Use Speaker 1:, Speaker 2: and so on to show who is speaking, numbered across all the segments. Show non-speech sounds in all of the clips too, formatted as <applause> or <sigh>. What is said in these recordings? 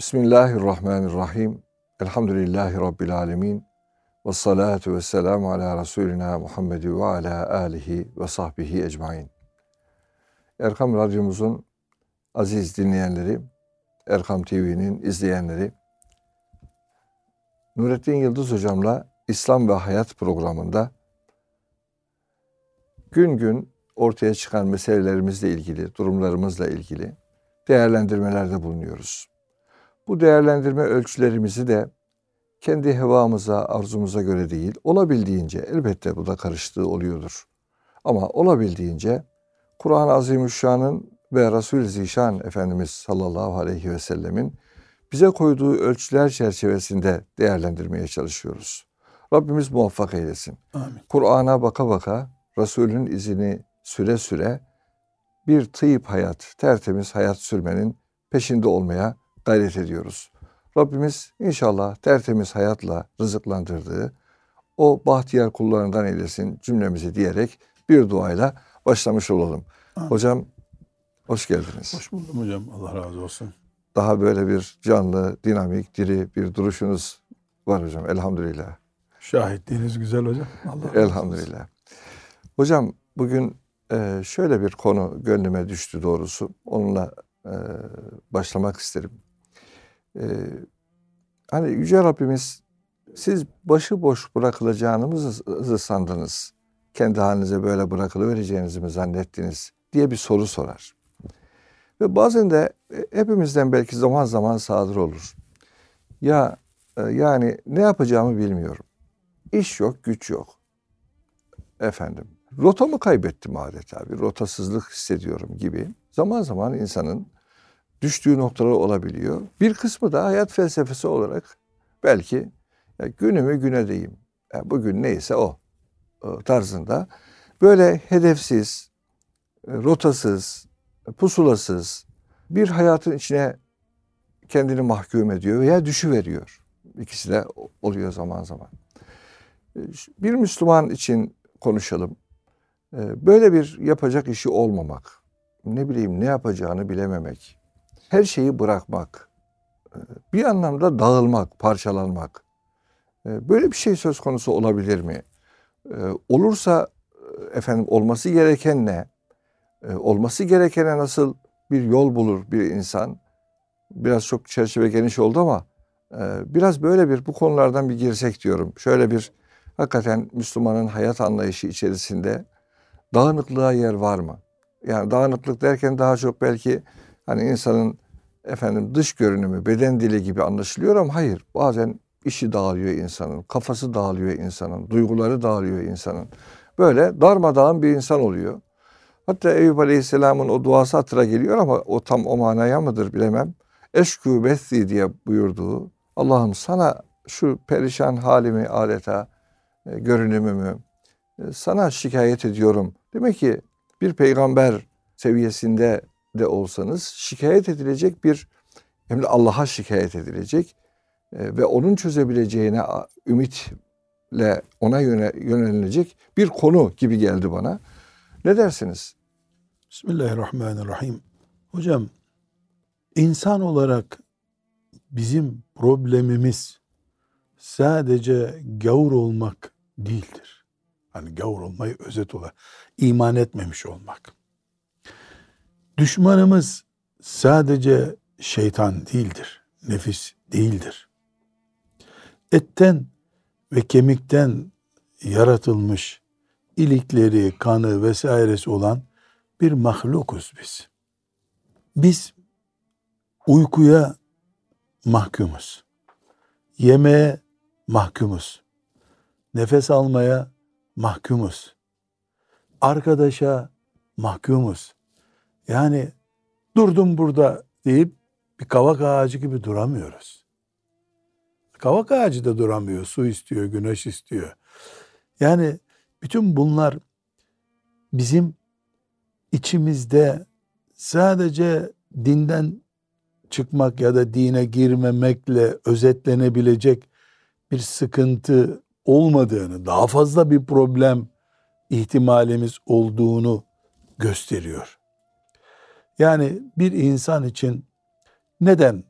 Speaker 1: Bismillahirrahmanirrahim. Elhamdülillahi Rabbil alemin. Ve salatu ve selamu ala Resulina Muhammed ve ala alihi ve sahbihi ecmain. Erkam Radyomuzun aziz dinleyenleri, Erkam TV'nin izleyenleri, Nurettin Yıldız Hocam'la İslam ve Hayat programında gün gün ortaya çıkan meselelerimizle ilgili, durumlarımızla ilgili değerlendirmelerde bulunuyoruz. Bu değerlendirme ölçülerimizi de kendi hevamıza, arzumuza göre değil, olabildiğince elbette bu da karıştığı oluyordur. Ama olabildiğince Kur'an-ı Azimüşşan'ın ve Resul-i Zişan Efendimiz sallallahu aleyhi ve sellemin bize koyduğu ölçüler çerçevesinde değerlendirmeye çalışıyoruz. Rabbimiz muvaffak eylesin. Kur'an'a baka baka Resul'ün izini süre süre bir tıyıp hayat, tertemiz hayat sürmenin peşinde olmaya gayret ediyoruz. Rabbimiz inşallah tertemiz hayatla rızıklandırdığı o bahtiyar kullarından eylesin cümlemizi diyerek bir duayla başlamış olalım. Amin. Hocam hoş geldiniz.
Speaker 2: Hoş buldum hocam. Allah razı olsun.
Speaker 1: Daha böyle bir canlı, dinamik, diri bir duruşunuz var hocam. Elhamdülillah.
Speaker 2: Şahitliğiniz güzel hocam.
Speaker 1: Allah Elhamdülillah. Hocam bugün e, şöyle bir konu gönlüme düştü doğrusu. Onunla e, başlamak isterim. E, hani Yüce Rabbimiz siz başıboş bırakılacağınızı sandınız. Kendi halinize böyle bırakılıvereceğinizi mi zannettiniz diye bir soru sorar. Ve bazen de hepimizden belki zaman zaman sadır olur. Ya yani ne yapacağımı bilmiyorum. İş yok, güç yok. Efendim, rotamı kaybettim adeta bir rotasızlık hissediyorum gibi. Zaman zaman insanın düştüğü noktalar olabiliyor. Bir kısmı da hayat felsefesi olarak belki ya günümü güne deyim. Yani bugün neyse o tarzında böyle hedefsiz, rotasız, pusulasız bir hayatın içine kendini mahkum ediyor veya düşüveriyor. İkisi de oluyor zaman zaman. Bir Müslüman için konuşalım. Böyle bir yapacak işi olmamak, ne bileyim ne yapacağını bilememek, her şeyi bırakmak, e, bir anlamda dağılmak, parçalanmak. E, böyle bir şey söz konusu olabilir mi? E, olursa efendim olması gereken ne? Olması gerekene nasıl bir yol bulur bir insan? Biraz çok çerçeve geniş oldu ama biraz böyle bir bu konulardan bir girsek diyorum. Şöyle bir hakikaten Müslümanın hayat anlayışı içerisinde dağınıklığa yer var mı? Yani dağınıklık derken daha çok belki hani insanın efendim dış görünümü, beden dili gibi anlaşılıyor ama hayır. Bazen işi dağılıyor insanın, kafası dağılıyor insanın, duyguları dağılıyor insanın. Böyle darmadağın bir insan oluyor. Hatta Eyüp Aleyhisselam'ın o duası hatıra geliyor ama o tam o manaya mıdır bilemem. Eşkü bethi diye buyurduğu Allah'ım sana şu perişan halimi adeta e, görünümümü e, sana şikayet ediyorum. Demek ki bir peygamber seviyesinde de olsanız şikayet edilecek bir hem de Allah'a şikayet edilecek e, ve onun çözebileceğine ümitle ona yöne, yönelilecek bir konu gibi geldi bana. Ne dersiniz?
Speaker 2: Bismillahirrahmanirrahim. Hocam insan olarak bizim problemimiz sadece gavur olmak değildir. Hani gavur olmayı özet olarak iman etmemiş olmak. Düşmanımız sadece şeytan değildir, nefis değildir. Etten ve kemikten yaratılmış ilikleri, kanı vesairesi olan bir mahlukuz biz. Biz uykuya mahkumuz. Yemeğe mahkumuz. Nefes almaya mahkumuz. Arkadaşa mahkumuz. Yani durdum burada deyip bir kavak ağacı gibi duramıyoruz. Kavak ağacı da duramıyor. Su istiyor, güneş istiyor. Yani bütün bunlar bizim içimizde sadece dinden çıkmak ya da dine girmemekle özetlenebilecek bir sıkıntı olmadığını, daha fazla bir problem ihtimalimiz olduğunu gösteriyor. Yani bir insan için neden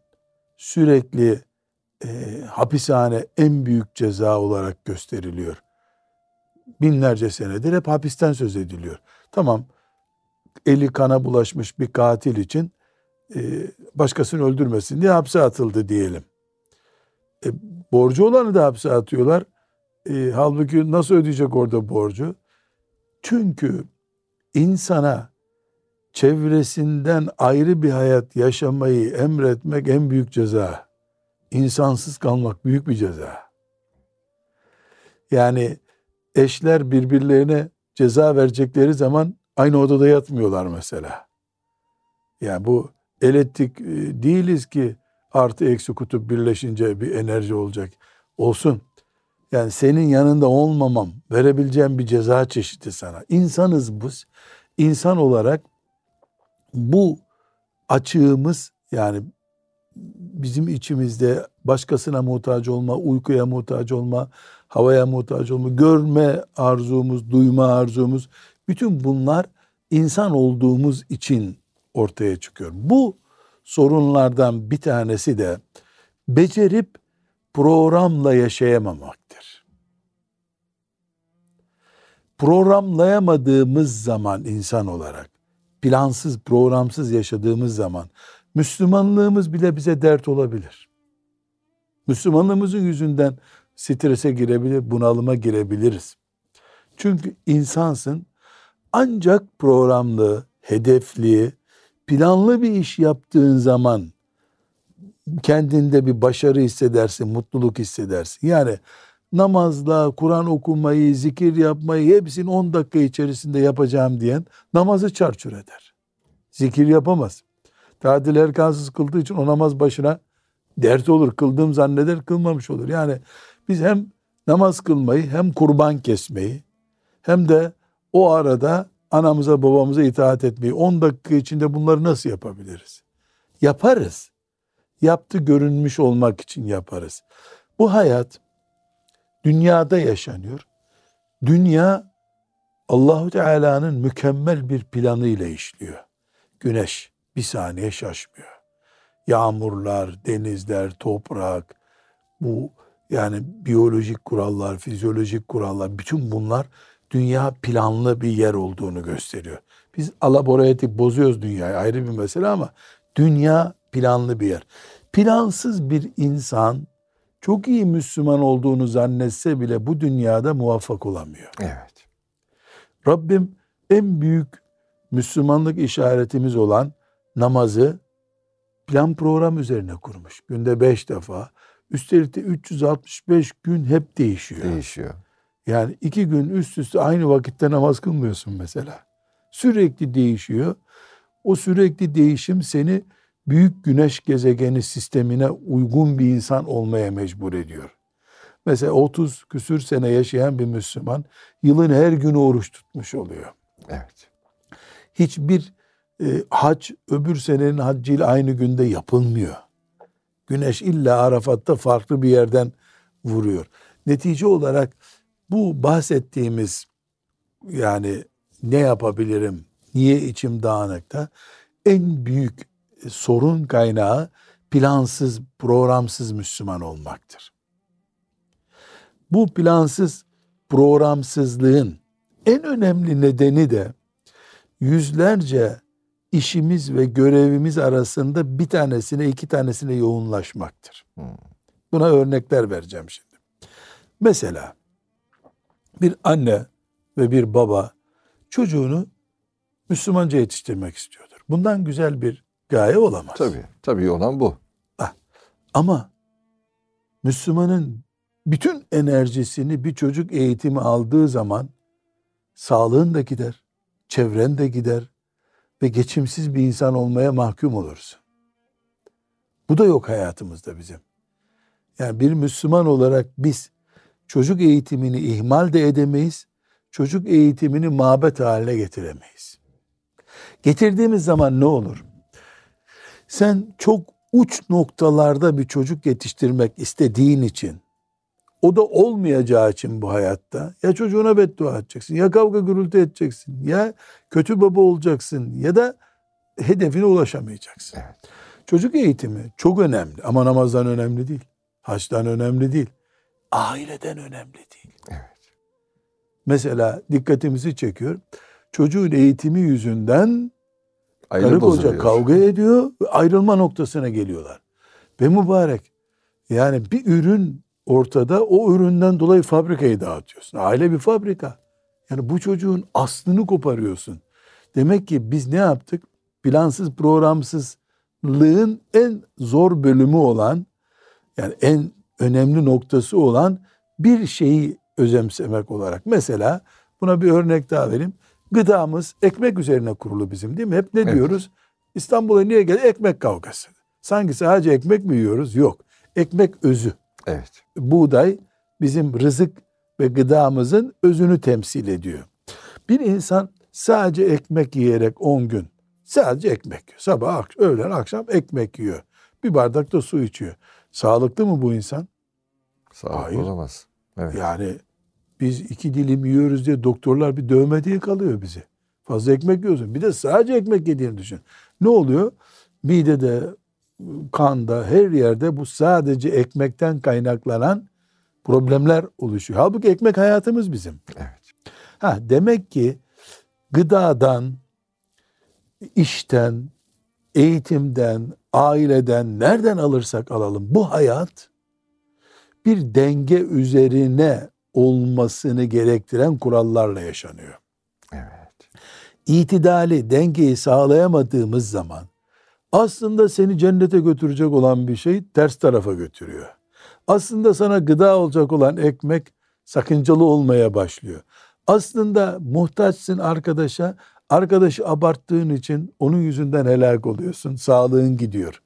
Speaker 2: sürekli e, hapishane en büyük ceza olarak gösteriliyor. Binlerce senedir hep hapisten söz ediliyor. Tamam eli kana bulaşmış bir katil için e, başkasını öldürmesin diye hapse atıldı diyelim. E, borcu olanı da hapse atıyorlar. E, halbuki nasıl ödeyecek orada borcu? Çünkü insana çevresinden ayrı bir hayat yaşamayı emretmek en büyük ceza. İnsansız kalmak büyük bir ceza. Yani eşler birbirlerine ceza verecekleri zaman aynı odada yatmıyorlar mesela. Yani bu elektrik e, değiliz ki artı eksi kutup birleşince bir enerji olacak. Olsun. Yani senin yanında olmamam verebileceğim bir ceza çeşidi sana. İnsanız biz. İnsan olarak bu açığımız yani bizim içimizde başkasına muhtaç olma, uykuya muhtaç olma, havaya muhtaç olma, görme arzumuz, duyma arzumuz, bütün bunlar insan olduğumuz için ortaya çıkıyor. Bu sorunlardan bir tanesi de becerip programla yaşayamamaktır. Programlayamadığımız zaman insan olarak, plansız, programsız yaşadığımız zaman Müslümanlığımız bile bize dert olabilir. Müslümanlığımızın yüzünden strese girebilir, bunalıma girebiliriz. Çünkü insansın ancak programlı, hedefli, planlı bir iş yaptığın zaman kendinde bir başarı hissedersin, mutluluk hissedersin. Yani namazla, Kur'an okumayı, zikir yapmayı hepsini 10 dakika içerisinde yapacağım diyen namazı çarçur eder. Zikir yapamaz. Tatil erkansız kıldığı için o namaz başına dert olur. Kıldığım zanneder kılmamış olur. Yani biz hem namaz kılmayı hem kurban kesmeyi hem de o arada anamıza babamıza itaat etmeyi 10 dakika içinde bunları nasıl yapabiliriz? Yaparız. Yaptı görünmüş olmak için yaparız. Bu hayat dünyada yaşanıyor. Dünya Allahu Teala'nın mükemmel bir planı ile işliyor. Güneş bir saniye şaşmıyor. Yağmurlar, denizler, toprak, bu yani biyolojik kurallar, fizyolojik kurallar, bütün bunlar dünya planlı bir yer olduğunu gösteriyor. Biz alabora edip bozuyoruz dünyayı ayrı bir mesele ama dünya planlı bir yer. Plansız bir insan çok iyi Müslüman olduğunu zannetse bile bu dünyada muvaffak olamıyor.
Speaker 1: Evet.
Speaker 2: Rabbim en büyük Müslümanlık işaretimiz olan namazı plan program üzerine kurmuş. Günde beş defa. Üstelik de 365 gün hep değişiyor.
Speaker 1: Değişiyor.
Speaker 2: Yani iki gün üst üste aynı vakitte namaz kılmıyorsun mesela. Sürekli değişiyor. O sürekli değişim seni büyük güneş gezegeni sistemine uygun bir insan olmaya mecbur ediyor. Mesela 30 küsür sene yaşayan bir Müslüman yılın her günü oruç tutmuş oluyor.
Speaker 1: Evet.
Speaker 2: Hiçbir e, hac öbür senenin haccıyla aynı günde yapılmıyor. Güneş illa Arafat'ta farklı bir yerden vuruyor. Netice olarak bu bahsettiğimiz yani ne yapabilirim, niye içim dağınıkta en büyük sorun kaynağı plansız, programsız Müslüman olmaktır. Bu plansız, programsızlığın en önemli nedeni de yüzlerce işimiz ve görevimiz arasında bir tanesine iki tanesine yoğunlaşmaktır. Buna örnekler vereceğim şimdi. Mesela bir anne ve bir baba çocuğunu Müslümanca yetiştirmek istiyordur. Bundan güzel bir gaye olamaz.
Speaker 1: Tabii. Tabii olan bu.
Speaker 2: Ama Müslümanın bütün enerjisini bir çocuk eğitimi aldığı zaman sağlığın da gider, çevren de gider ve geçimsiz bir insan olmaya mahkum olursun. Bu da yok hayatımızda bizim. Yani bir Müslüman olarak biz çocuk eğitimini ihmal de edemeyiz. Çocuk eğitimini mabet haline getiremeyiz. Getirdiğimiz zaman ne olur? Sen çok uç noktalarda bir çocuk yetiştirmek istediğin için o da olmayacağı için bu hayatta ya çocuğuna beddua edeceksin ya kavga gürültü edeceksin ya kötü baba olacaksın ya da hedefine ulaşamayacaksın.
Speaker 1: Evet.
Speaker 2: Çocuk eğitimi çok önemli ama namazdan önemli değil. Haçtan önemli değil. Aileden önemli değil.
Speaker 1: Evet.
Speaker 2: Mesela dikkatimizi çekiyor. Çocuğun eğitimi yüzünden
Speaker 1: Ayrı
Speaker 2: karı koca kavga ediyor ve ayrılma noktasına geliyorlar. Ve mübarek yani bir ürün ortada o üründen dolayı fabrikayı dağıtıyorsun. Aile bir fabrika. Yani bu çocuğun aslını koparıyorsun. Demek ki biz ne yaptık? Plansız programsızlığın en zor bölümü olan yani en önemli noktası olan bir şeyi özümsemek olarak. Mesela buna bir örnek daha vereyim. Gıdamız ekmek üzerine kurulu bizim değil mi? Hep ne
Speaker 1: Evet.
Speaker 2: diyoruz? İstanbul'a niye geldi? Ekmek kavgası. Sanki sadece ekmek mi yiyoruz? Yok. Ekmek özü.
Speaker 1: Evet.
Speaker 2: Buğday bizim rızık ve gıdamızın özünü temsil ediyor. Bir insan sadece ekmek yiyerek 10 gün sadece ekmek yiyor. Sabah, ak- öğlen, akşam ekmek yiyor. Bir bardak da su içiyor. Sağlıklı mı bu insan?
Speaker 1: Sağlıklı
Speaker 2: Hayır.
Speaker 1: olamaz. Evet.
Speaker 2: Yani biz iki dilim yiyoruz diye doktorlar bir dövme diye kalıyor bizi. Fazla ekmek yiyorsun. Bir de sadece ekmek yediğini düşün. Ne oluyor? Midede, kanda, her yerde bu sadece ekmekten kaynaklanan problemler oluşuyor. Halbuki ekmek hayatımız bizim.
Speaker 1: Evet.
Speaker 2: Ha demek ki gıdadan, işten, eğitimden, aileden nereden alırsak alalım bu hayat bir denge üzerine olmasını gerektiren kurallarla yaşanıyor.
Speaker 1: Evet.
Speaker 2: İtidali, dengeyi sağlayamadığımız zaman aslında seni cennete götürecek olan bir şey ters tarafa götürüyor. Aslında sana gıda olacak olan ekmek sakıncalı olmaya başlıyor. Aslında muhtaçsın arkadaşa, arkadaşı abarttığın için onun yüzünden helak oluyorsun, sağlığın gidiyor.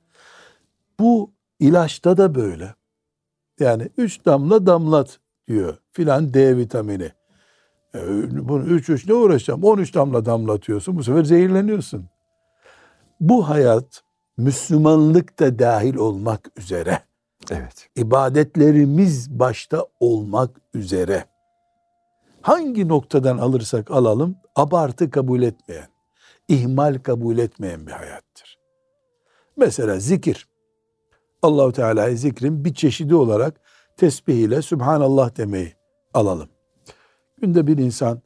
Speaker 2: Bu ilaçta da böyle. Yani üç damla damlat diyor filan D vitamini. E, Bunu üç üç ne uğraşacağım? 13 damla damlatıyorsun. Bu sefer zehirleniyorsun. Bu hayat Müslümanlık da dahil olmak üzere,
Speaker 1: Evet.
Speaker 2: ibadetlerimiz başta olmak üzere hangi noktadan alırsak alalım abartı kabul etmeyen, ihmal kabul etmeyen bir hayattır. Mesela zikir. Allahu Teala'yı zikrin bir çeşidi olarak tesbih ile Subhanallah demeyi alalım. Günde bir insan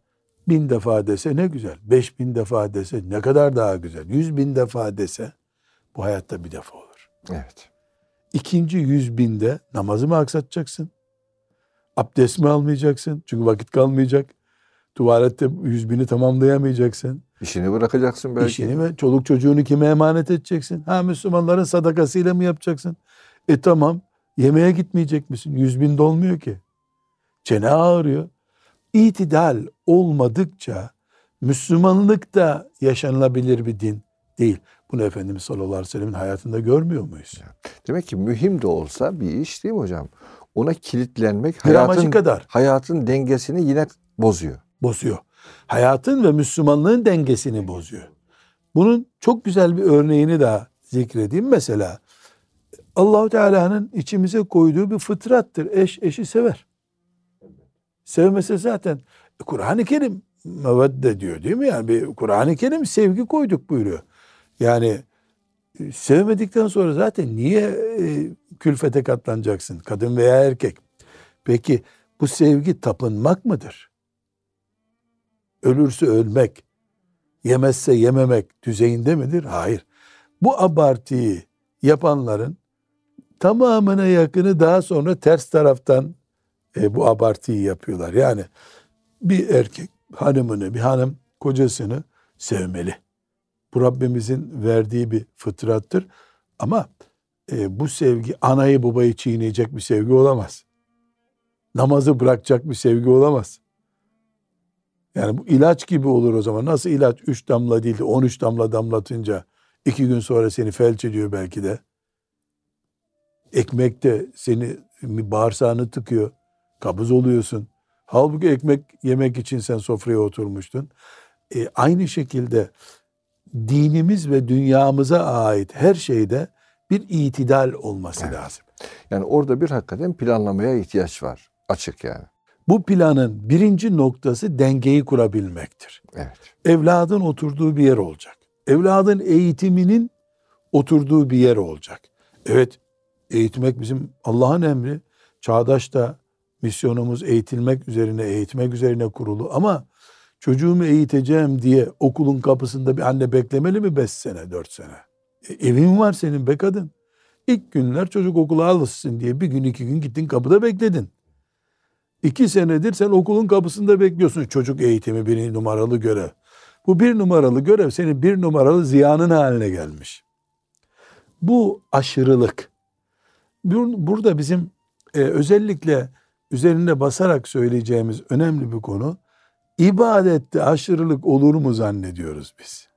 Speaker 2: bin defa dese ne güzel. Beş bin defa dese ne kadar daha güzel. Yüz bin defa dese bu hayatta bir defa olur.
Speaker 1: Evet.
Speaker 2: İkinci yüz binde namazı mı aksatacaksın? Abdest mi almayacaksın? Çünkü vakit kalmayacak. Tuvalette yüz bini tamamlayamayacaksın.
Speaker 1: İşini bırakacaksın belki.
Speaker 2: İşini ve çoluk çocuğunu kime emanet edeceksin? Ha Müslümanların sadakasıyla mı yapacaksın? E tamam yemeğe gitmeyecek misin? Yüz bin dolmuyor ki. Çene ağrıyor. İtidal olmadıkça Müslümanlık da yaşanılabilir bir din değil. Bunu Efendimiz sallallahu aleyhi ve sellemin hayatında görmüyor muyuz?
Speaker 1: Demek ki mühim de olsa bir iş değil mi hocam? Ona kilitlenmek
Speaker 2: Gramajı
Speaker 1: hayatın,
Speaker 2: kadar
Speaker 1: hayatın dengesini yine bozuyor.
Speaker 2: bozuyor. Hayatın ve Müslümanlığın dengesini bozuyor. Bunun çok güzel bir örneğini daha zikredeyim. Mesela Allahu Teala'nın içimize koyduğu bir fıtrattır. Eş eşi sever. Sevmese zaten e, Kur'an-ı Kerim mevedde diyor değil mi? Yani bir Kur'an-ı Kerim sevgi koyduk buyuruyor. Yani e, sevmedikten sonra zaten niye e, külfete katlanacaksın? Kadın veya erkek. Peki bu sevgi tapınmak mıdır? Ölürse ölmek, yemezse yememek düzeyinde midir? Hayır. Bu abartıyı yapanların tamamına yakını daha sonra ters taraftan e, bu abartıyı yapıyorlar. Yani bir erkek hanımını, bir hanım kocasını sevmeli. Bu Rabbimizin verdiği bir fıtrattır. Ama e, bu sevgi anayı babayı çiğneyecek bir sevgi olamaz. Namazı bırakacak bir sevgi olamaz. Yani bu ilaç gibi olur o zaman. Nasıl ilaç 3 damla değil de 13 damla damlatınca iki gün sonra seni felç ediyor belki de. Ekmekte seni bağırsağını tıkıyor. Kabız oluyorsun. Halbuki ekmek yemek için sen sofraya oturmuştun. E, aynı şekilde dinimiz ve dünyamıza ait her şeyde bir itidal olması
Speaker 1: Evet.
Speaker 2: lazım.
Speaker 1: Yani orada bir hakikaten planlamaya ihtiyaç var. Açık yani.
Speaker 2: Bu planın birinci noktası dengeyi kurabilmektir.
Speaker 1: Evet.
Speaker 2: Evladın oturduğu bir yer olacak. Evladın eğitiminin oturduğu bir yer olacak. Evet eğitmek bizim Allah'ın emri. Çağdaş da misyonumuz eğitilmek üzerine, eğitmek üzerine kurulu. Ama çocuğumu eğiteceğim diye okulun kapısında bir anne beklemeli mi beş sene, dört sene? E, evin var senin be kadın. İlk günler çocuk okula alışsın diye bir gün iki gün gittin kapıda bekledin. İki senedir sen okulun kapısında bekliyorsun çocuk eğitimi bir numaralı görev. Bu bir numaralı görev senin bir numaralı ziyanın haline gelmiş. Bu aşırılık. Burada bizim e, özellikle üzerine basarak söyleyeceğimiz önemli bir konu ibadette aşırılık olur mu zannediyoruz biz.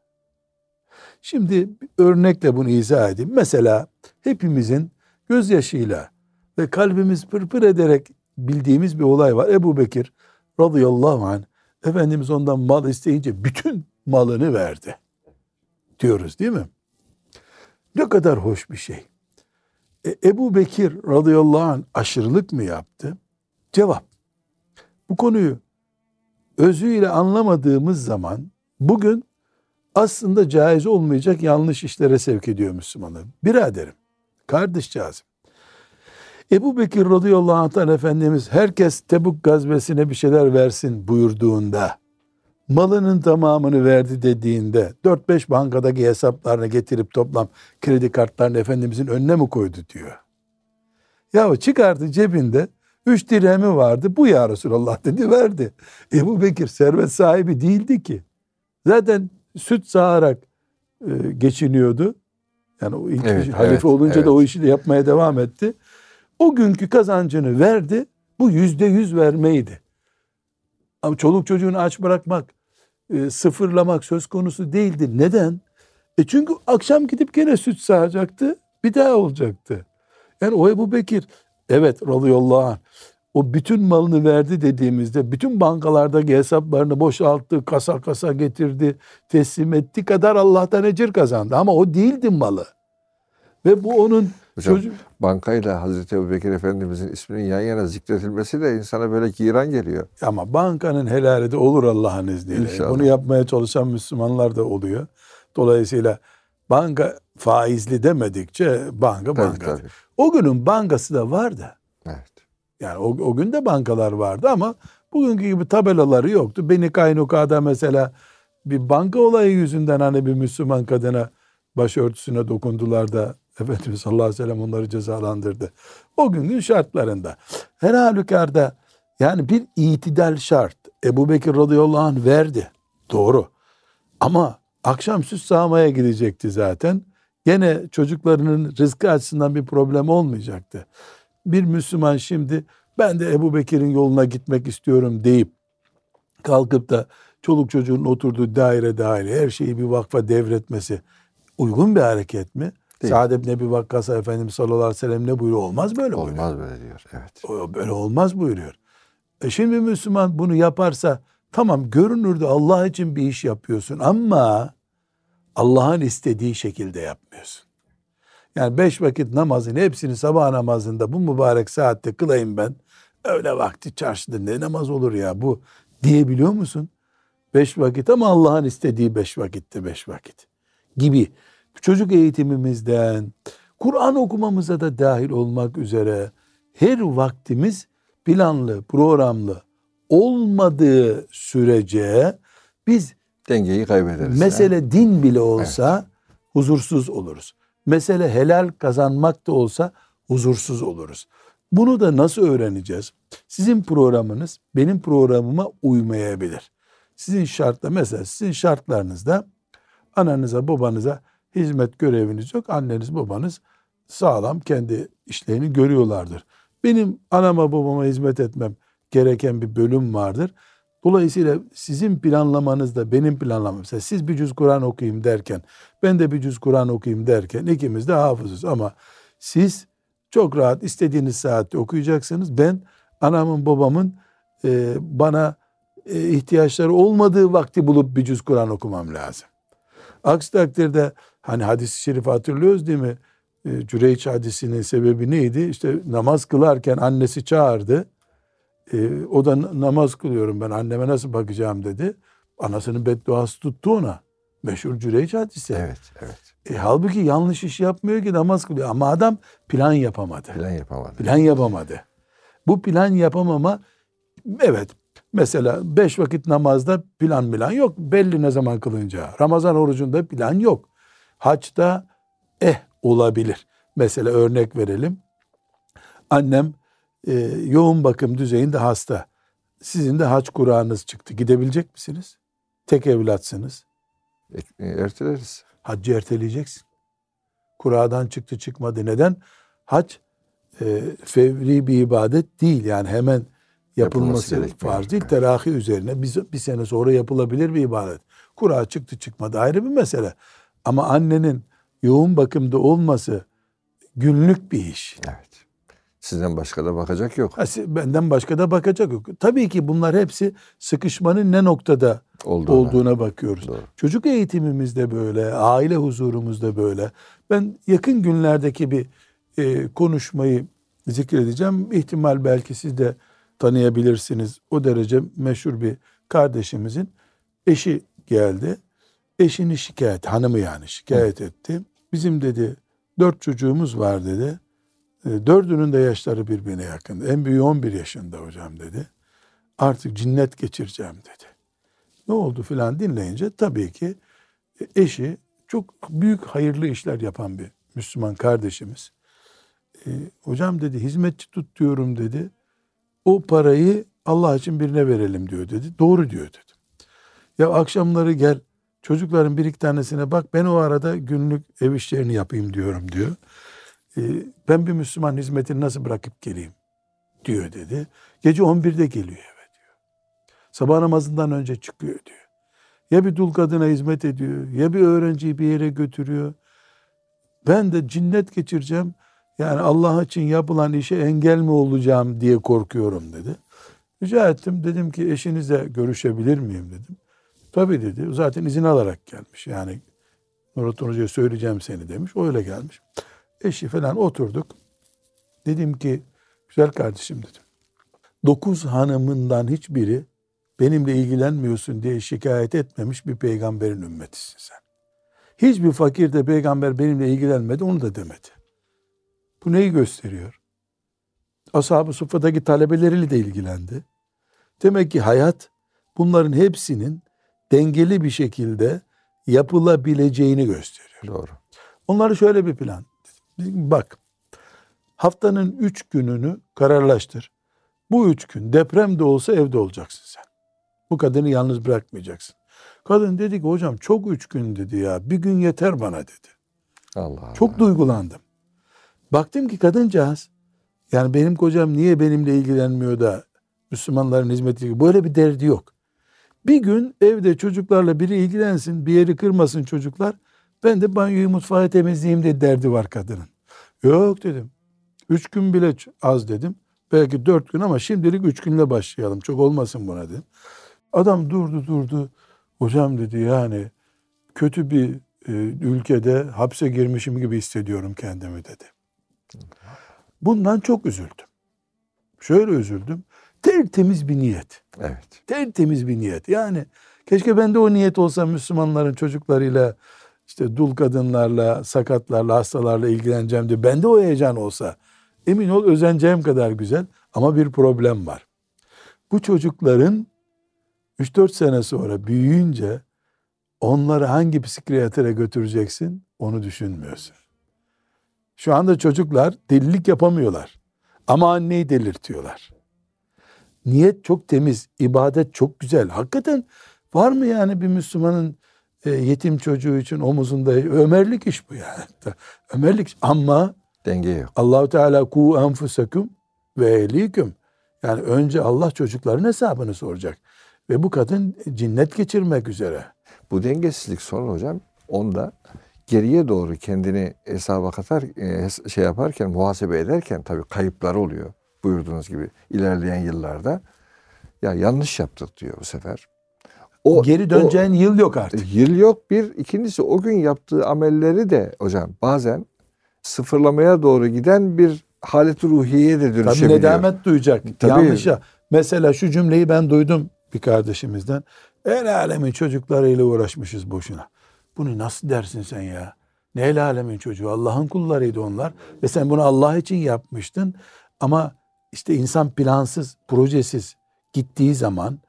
Speaker 2: Şimdi örnekle bunu izah edeyim. Mesela hepimizin gözyaşıyla ve kalbimiz pırpır ederek bildiğimiz bir olay var. Ebu Bekir radıyallahu anh Efendimiz ondan mal isteyince bütün malını verdi. Diyoruz değil mi? Ne kadar hoş bir şey. E, Ebu Bekir radıyallahu anh aşırılık mı yaptı? Cevap. Bu konuyu özüyle anlamadığımız zaman bugün aslında caiz olmayacak yanlış işlere sevk ediyor Müslümanlar. Biraderim, kardeşcağızım. Ebu Bekir radıyallahu anh'tan Efendimiz herkes Tebuk gazvesine bir şeyler versin buyurduğunda malının tamamını verdi dediğinde 4-5 bankadaki hesaplarını getirip toplam kredi kartlarını Efendimizin önüne mi koydu diyor. Ya çıkardı cebinde 3 dirhemi vardı bu ya Resulallah <laughs> dedi verdi. Ebu Bekir servet sahibi değildi ki. Zaten süt sağarak e, geçiniyordu. Yani o ilk evet, halife evet, olunca evet. da o işi de yapmaya devam etti. O günkü kazancını verdi. Bu yüzde yüz vermeydi. Ama çoluk çocuğunu aç bırakmak, e, sıfırlamak söz konusu değildi. Neden? E çünkü akşam gidip gene süt sağacaktı. Bir daha olacaktı. Yani o Ebu Bekir evet radıyallahu anh o bütün malını verdi dediğimizde bütün bankalardaki hesaplarını boşalttı, kasa kasa getirdi, teslim etti kadar Allah'tan ecir kazandı. Ama o değildi malı. Ve bu onun
Speaker 1: Hocam, çocuk... bankayla Hazreti Ebu Bekir Efendimizin isminin yan yana zikretilmesi de insana böyle giran geliyor.
Speaker 2: Ama bankanın helali de olur Allah'ın izniyle. İnşallah. Bunu yapmaya çalışan Müslümanlar da oluyor. Dolayısıyla banka faizli demedikçe banka banka. O günün bankası da vardı. Evet. Yani o, o gün de bankalar vardı ama bugünkü gibi tabelaları yoktu. Beni Kaynuka'da mesela bir banka olayı yüzünden hani bir Müslüman kadına başörtüsüne dokundular da <laughs> Efendimiz sallallahu aleyhi ve sellem onları cezalandırdı. O günkün şartlarında. Her halükarda yani bir itidal şart. Ebu Bekir radıyallahu anh verdi. Doğru. Ama akşam süs sağmaya gidecekti zaten. Gene çocuklarının rızkı açısından bir problem olmayacaktı. Bir Müslüman şimdi ben de Ebu Bekir'in yoluna gitmek istiyorum deyip kalkıp da çoluk çocuğun oturduğu daire dahil her şeyi bir vakfa devretmesi uygun bir hareket mi? Değil. Sa'd ibn Ebi Vakkas'a Efendimiz sallallahu aleyhi ve sellem ne buyuruyor? Olmaz böyle
Speaker 1: olmaz buyuruyor. Olmaz böyle diyor. Evet.
Speaker 2: O, böyle olmaz buyuruyor. E şimdi Müslüman bunu yaparsa tamam görünürde Allah için bir iş yapıyorsun ama Allah'ın istediği şekilde yapmıyorsun. Yani beş vakit namazın hepsini sabah namazında bu mübarek saatte kılayım ben. Öyle vakti çarşıda ne namaz olur ya bu diyebiliyor musun? Beş vakit ama Allah'ın istediği beş vakitte beş vakit gibi çocuk eğitimimizden, Kur'an okumamıza da dahil olmak üzere her vaktimiz planlı, programlı olmadığı sürece biz
Speaker 1: dengeyi kaybederiz.
Speaker 2: Mesele ya. din bile olsa evet. huzursuz oluruz. Mesele helal kazanmak da olsa huzursuz oluruz. Bunu da nasıl öğreneceğiz? Sizin programınız benim programıma uymayabilir. Sizin şartla mesela sizin şartlarınızda ananıza babanıza hizmet göreviniz yok. Anneniz babanız sağlam kendi işlerini görüyorlardır. Benim anama babama hizmet etmem gereken bir bölüm vardır. Dolayısıyla sizin planlamanızda benim planlamam. Mesela siz bir cüz Kur'an okuyayım derken ben de bir cüz Kur'an okuyayım derken ikimiz de hafızız ama siz çok rahat istediğiniz saatte okuyacaksınız. Ben anamın babamın e, bana e, ihtiyaçları olmadığı vakti bulup bir cüz Kur'an okumam lazım. Aksi takdirde hani hadis-i şerif hatırlıyoruz değil mi? E, Cüreyç hadisinin sebebi neydi? İşte namaz kılarken annesi çağırdı. E, o da namaz kılıyorum ben anneme nasıl bakacağım dedi. Anasının bedduası tuttu ona. Meşhur Cüreyç hadisi.
Speaker 1: Evet, evet.
Speaker 2: E, halbuki yanlış iş yapmıyor ki namaz kılıyor. Ama adam plan yapamadı.
Speaker 1: Plan yapamadı.
Speaker 2: Plan yapamadı. Bu plan yapamama evet mesela beş vakit namazda plan plan yok. Belli ne zaman kılınca. Ramazan orucunda plan yok. Haçta eh olabilir. Mesela örnek verelim. Annem e, yoğun bakım düzeyinde hasta. Sizin de haç Kur'an'ınız çıktı. Gidebilecek misiniz? Tek evlatsınız.
Speaker 1: E, erteleriz.
Speaker 2: Haccı erteleyeceksin. Kura'dan çıktı çıkmadı. Neden? Hac e, fevri bir ibadet değil. Yani hemen yapılması,
Speaker 1: Yapılması
Speaker 2: farz değil.
Speaker 1: gerekmiyor.
Speaker 2: Terahi üzerine bir, bir sene sonra yapılabilir bir ibadet. Kura çıktı çıkmadı ayrı bir mesele. Ama annenin yoğun bakımda olması günlük bir iş.
Speaker 1: Evet. Sizden başka da bakacak yok.
Speaker 2: Ha, Benden başka da bakacak yok. Tabii ki bunlar hepsi sıkışmanın ne noktada
Speaker 1: Olduğuna.
Speaker 2: olduğuna bakıyoruz.
Speaker 1: Doğru.
Speaker 2: Çocuk eğitimimiz de böyle, aile huzurumuz da böyle. Ben yakın günlerdeki bir e, konuşmayı zikredeceğim. İhtimal belki siz de tanıyabilirsiniz. O derece meşhur bir kardeşimizin eşi geldi. Eşini şikayet, hanımı yani şikayet etti. Bizim dedi dört çocuğumuz var dedi. E, Dördünün de yaşları birbirine yakın. En büyüğü 11 yaşında hocam dedi. Artık cinnet geçireceğim dedi. Ne oldu filan dinleyince tabii ki e, eşi çok büyük hayırlı işler yapan bir Müslüman kardeşimiz. E, hocam dedi hizmetçi tut diyorum dedi. O parayı Allah için birine verelim diyor dedi. Doğru diyor dedim. Ya akşamları gel çocukların bir iki tanesine bak ben o arada günlük ev işlerini yapayım diyorum diyor. E, ben bir Müslüman hizmetini nasıl bırakıp geleyim diyor dedi. Gece 11'de geliyor eve diyor. Sabah namazından önce çıkıyor diyor. Ya bir dul kadına hizmet ediyor, ya bir öğrenciyi bir yere götürüyor. Ben de cinnet geçireceğim. Yani Allah için yapılan işe engel mi olacağım diye korkuyorum dedi. Rica ettim. Dedim ki eşinizle görüşebilir miyim dedim. Tabii dedi. Zaten izin alarak gelmiş. Yani Nurattin Hoca'ya söyleyeceğim seni demiş. O öyle gelmiş. Eşi falan oturduk. Dedim ki güzel kardeşim dedim. Dokuz hanımından hiçbiri benimle ilgilenmiyorsun diye şikayet etmemiş bir peygamberin ümmetisin sen. Hiçbir fakir de peygamber benimle ilgilenmedi onu da demedi. Bu neyi gösteriyor? Ashab-ı Suffa'daki talebeleriyle de ilgilendi. Demek ki hayat bunların hepsinin dengeli bir şekilde yapılabileceğini gösteriyor.
Speaker 1: Doğru.
Speaker 2: Onları şöyle bir plan. Bak haftanın üç gününü kararlaştır. Bu üç gün deprem de olsa evde olacaksın sen. Bu kadını yalnız bırakmayacaksın. Kadın dedi ki hocam çok üç gün dedi ya bir gün yeter bana dedi.
Speaker 1: Allah Allah.
Speaker 2: Çok duygulandım. Baktım ki kadıncağız yani benim kocam niye benimle ilgilenmiyor da Müslümanların hizmeti böyle bir derdi yok. Bir gün evde çocuklarla biri ilgilensin, bir yeri kırmasın çocuklar. Ben de banyoyu mutfağı temizleyeyim de derdi var kadının. Yok dedim. Üç gün bile az dedim. Belki dört gün ama şimdilik üç günle başlayalım. Çok olmasın buna dedim. Adam durdu durdu. Hocam dedi yani kötü bir e, ülkede hapse girmişim gibi hissediyorum kendimi dedi. Bundan çok üzüldüm. Şöyle üzüldüm. Tertemiz bir niyet.
Speaker 1: Evet.
Speaker 2: Tertemiz bir niyet. Yani keşke ben de o niyet olsa Müslümanların çocuklarıyla işte dul kadınlarla, sakatlarla, hastalarla ilgileneceğim diye. Bende o heyecan olsa emin ol özeneceğim kadar güzel ama bir problem var. Bu çocukların 3-4 sene sonra büyüyünce onları hangi psikiyatre götüreceksin onu düşünmüyorsun. Şu anda çocuklar delilik yapamıyorlar. Ama anneyi delirtiyorlar. Niyet çok temiz, ibadet çok güzel. Hakikaten var mı yani bir Müslümanın e, yetim çocuğu için omuzunda Ömerlik iş bu yani. <laughs> Ömerlik ama
Speaker 1: Denge yok.
Speaker 2: Allahu Teala ku enfusakum ve ehliküm. Yani önce Allah çocukların hesabını soracak. Ve bu kadın cinnet geçirmek üzere.
Speaker 1: Bu dengesizlik sonra hocam onda geriye doğru kendini hesaba katar e, şey yaparken muhasebe ederken tabii kayıplar oluyor. Buyurduğunuz gibi ilerleyen yıllarda ya yanlış yaptık diyor bu sefer. O
Speaker 2: Geri döneceğin yıl yok
Speaker 1: o-
Speaker 2: artık.
Speaker 1: yıl yok bir ikincisi o gün yaptığı amelleri de hocam bazen sıfırlamaya doğru giden bir halet ruhiyeye de
Speaker 2: Tabii
Speaker 1: dönüşebiliyor.
Speaker 2: nedamet duyacak.
Speaker 1: Tabii.
Speaker 2: Yanlışa. Mesela şu cümleyi ben duydum bir kardeşimizden. El alemin çocuklarıyla uğraşmışız boşuna. Bunu nasıl dersin sen ya? Ne el alemin çocuğu? Allah'ın kullarıydı onlar. Ve sen bunu Allah için yapmıştın. Ama işte insan plansız, projesiz gittiği zaman,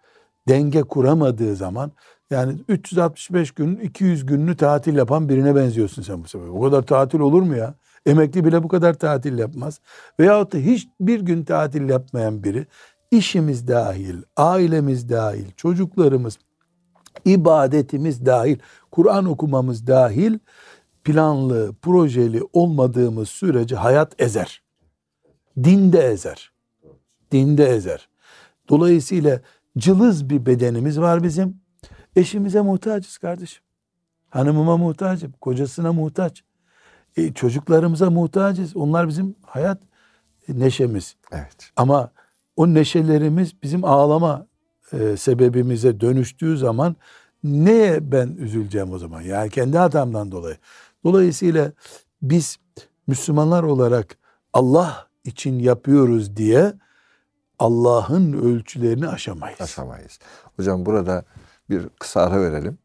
Speaker 2: denge kuramadığı zaman yani 365 gün 200 gününü tatil yapan birine benziyorsun sen bu sefer. O kadar tatil olur mu ya? Emekli bile bu kadar tatil yapmaz. Veyahut da hiçbir gün tatil yapmayan biri işimiz dahil, ailemiz dahil, çocuklarımız, ibadetimiz dahil, Kur'an okumamız dahil planlı, projeli olmadığımız sürece hayat ezer. Dinde ezer. Dinde ezer. Dolayısıyla cılız bir bedenimiz var bizim. Eşimize muhtacız kardeşim. Hanımıma muhtacım, kocasına muhtaç. E, çocuklarımıza muhtacız. Onlar bizim hayat neşemiz.
Speaker 1: Evet.
Speaker 2: Ama o neşelerimiz bizim ağlama e, sebebimize dönüştüğü zaman neye ben üzüleceğim o zaman? Yani kendi hatamdan dolayı. Dolayısıyla biz Müslümanlar olarak Allah için yapıyoruz diye Allah'ın ölçülerini aşamayız.
Speaker 1: Aşamayız. Hocam burada bir kısa ara verelim.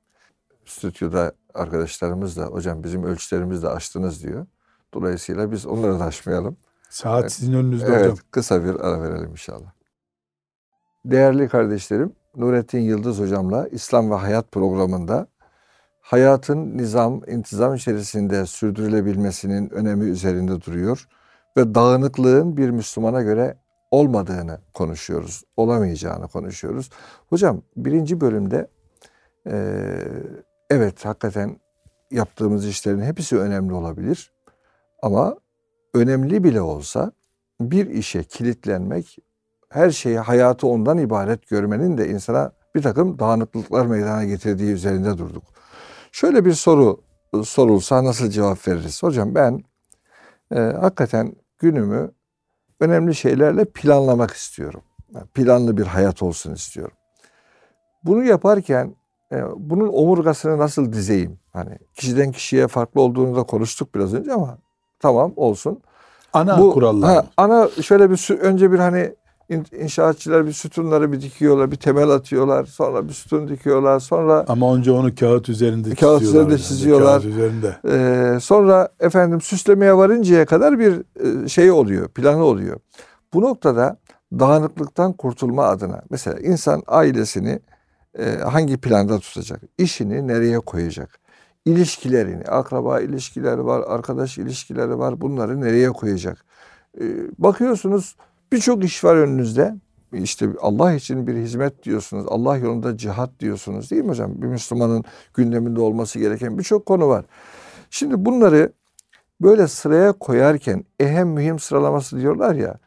Speaker 1: Stüdyoda arkadaşlarımız da hocam bizim ölçülerimizi de aştınız diyor. Dolayısıyla biz onları da aşmayalım.
Speaker 2: Saat
Speaker 1: Evet.
Speaker 2: sizin önünüzde
Speaker 1: Evet,
Speaker 2: hocam.
Speaker 1: kısa bir ara verelim inşallah. Değerli kardeşlerim, Nurettin Yıldız hocamla İslam ve Hayat programında hayatın nizam, intizam içerisinde sürdürülebilmesinin önemi üzerinde duruyor ve dağınıklığın bir Müslümana göre olmadığını konuşuyoruz, olamayacağını konuşuyoruz. Hocam birinci bölümde eee, evet hakikaten yaptığımız işlerin hepsi önemli olabilir ama önemli bile olsa bir işe kilitlenmek, her şeyi hayatı ondan ibaret görmenin de insana bir takım dağınıklıklar meydana getirdiği üzerinde durduk. Şöyle bir soru e, sorulsa nasıl cevap veririz? Hocam ben e, hakikaten günümü önemli şeylerle planlamak istiyorum. Yani planlı bir hayat olsun istiyorum. Bunu yaparken e, bunun omurgasını nasıl dizeyim? Hani kişiden kişiye farklı olduğunu da konuştuk biraz önce ama tamam olsun.
Speaker 2: Ana
Speaker 1: Bu
Speaker 2: kurallar.
Speaker 1: ha, ana şöyle bir önce bir hani inşaatçılar bir sütunları bir dikiyorlar, bir temel atıyorlar, sonra bir sütun dikiyorlar, sonra
Speaker 2: Ama önce onu kağıt üzerinde
Speaker 1: Kağıt
Speaker 2: çiziyorlar.
Speaker 1: üzerinde
Speaker 2: yani,
Speaker 1: çiziyorlar.
Speaker 2: Kağıt üzerinde.
Speaker 1: e, sonra efendim süslemeye varıncaya kadar bir e, şey oluyor, planı oluyor. Bu noktada dağınıklıktan kurtulma adına mesela insan ailesini e, hangi planda tutacak? İşini nereye koyacak? İlişkilerini, akraba ilişkileri var, arkadaş ilişkileri var. Bunları nereye koyacak? E, bakıyorsunuz birçok iş var önünüzde. İşte Allah için bir hizmet diyorsunuz. Allah yolunda cihat diyorsunuz değil mi hocam? Bir Müslümanın gündeminde olması gereken birçok konu var. Şimdi bunları böyle sıraya koyarken ehem mühim sıralaması diyorlar ya.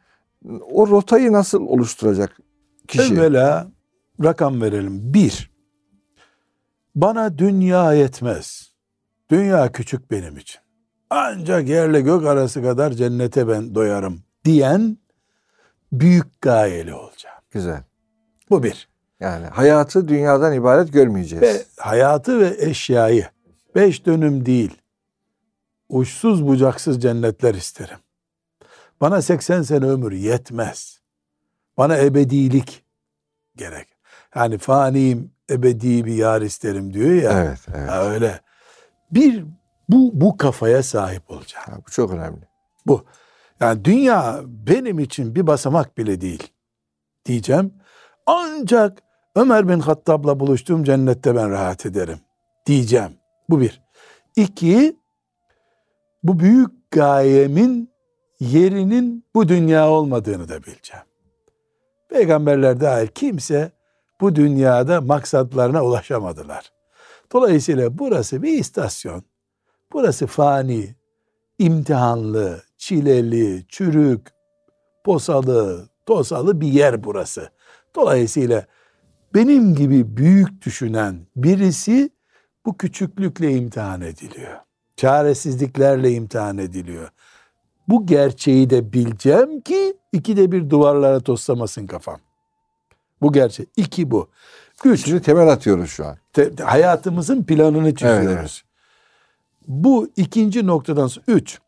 Speaker 1: O rotayı nasıl oluşturacak kişi?
Speaker 2: Evvela rakam verelim. Bir, bana dünya yetmez. Dünya küçük benim için. Ancak yerle gök arası kadar cennete ben doyarım diyen büyük gayeli olacağım.
Speaker 1: Güzel.
Speaker 2: Bu bir.
Speaker 1: Yani hayatı dünyadan ibaret görmeyeceğiz.
Speaker 2: Ve hayatı ve eşyayı beş dönüm değil, uçsuz bucaksız cennetler isterim. Bana 80 sene ömür yetmez. Bana ebedilik gerek. Yani faniyim ebedi bir yar isterim diyor ya.
Speaker 1: Evet, evet.
Speaker 2: Ha, öyle. Bir bu bu kafaya sahip olacağım.
Speaker 1: Ha, bu çok önemli.
Speaker 2: Bu. Yani dünya benim için bir basamak bile değil diyeceğim. Ancak Ömer bin Hattab'la buluştuğum cennette ben rahat ederim diyeceğim. Bu bir. İki, bu büyük gayemin yerinin bu dünya olmadığını da bileceğim. Peygamberler dahil kimse bu dünyada maksatlarına ulaşamadılar. Dolayısıyla burası bir istasyon. Burası fani, imtihanlı, çileli, çürük, posalı, tosalı bir yer burası. Dolayısıyla benim gibi büyük düşünen birisi bu küçüklükle imtihan ediliyor. Çaresizliklerle imtihan ediliyor. Bu gerçeği de bileceğim ki ikide bir duvarlara toslamasın kafam. Bu gerçek. İki bu. Üç,
Speaker 1: Şimdi temel atıyoruz şu an.
Speaker 2: te- hayatımızın planını çiziyoruz.
Speaker 1: Evet, evet.
Speaker 2: Bu ikinci noktadan sonra üç.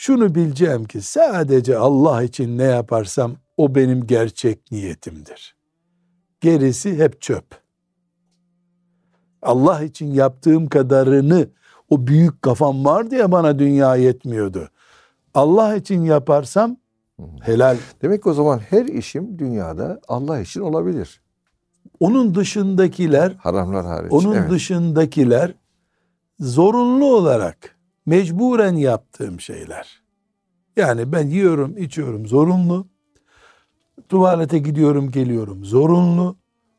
Speaker 2: Şunu bileceğim ki sadece Allah için ne yaparsam o benim gerçek niyetimdir. Gerisi hep çöp. Allah için yaptığım kadarını O büyük kafam vardı ya bana dünya yetmiyordu. Allah için yaparsam helal.
Speaker 1: Demek ki o zaman her işim dünyada Allah için olabilir.
Speaker 2: Onun dışındakiler,
Speaker 1: Haramlar hariç.
Speaker 2: onun
Speaker 1: evet.
Speaker 2: dışındakiler zorunlu olarak mecburen yaptığım şeyler. Yani ben yiyorum, içiyorum zorunlu. Tuvalete gidiyorum, geliyorum zorunlu.